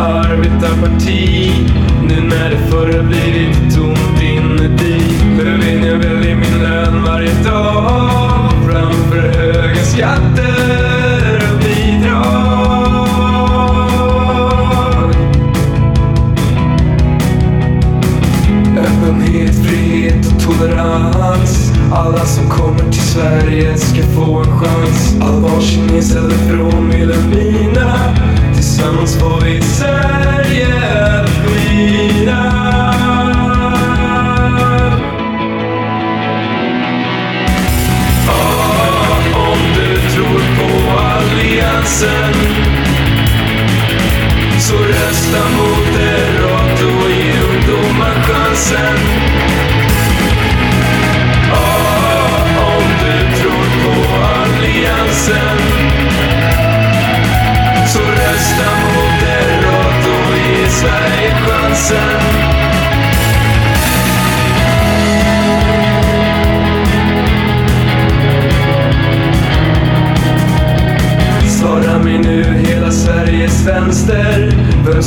arbetarparti. Nu när det förra blivit tomt inuti Löfven jag i min lön varje dag. Framför höga skatter och bidrag. Öppenhet, frihet och tolerans. Alla som kommer till Sverige ska få en chans. All varsin eller från Vilhelmina Tillsammans får vi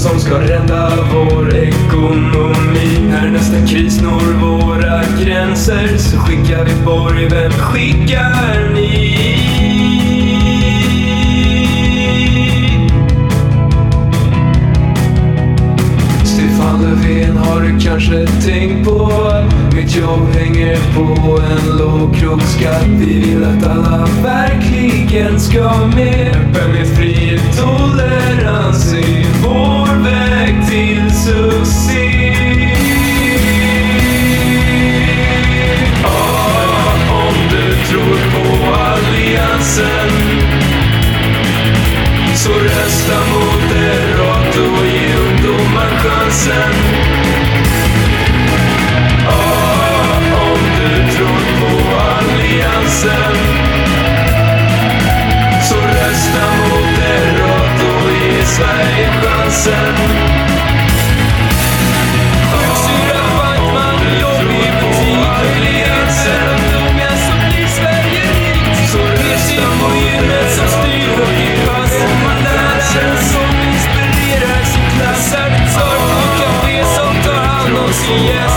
som ska rädda vår ekonomi. När nästa kris når våra gränser Så skickar vi Borg, vem skickar ni? Stefan Löfven har du kanske tänkt på Mitt jobb hänger på en låg krogskatt Vi vill att alla verkligen ska med Öppenhet, frihet, tolerans. chansen. Så rösta mot yes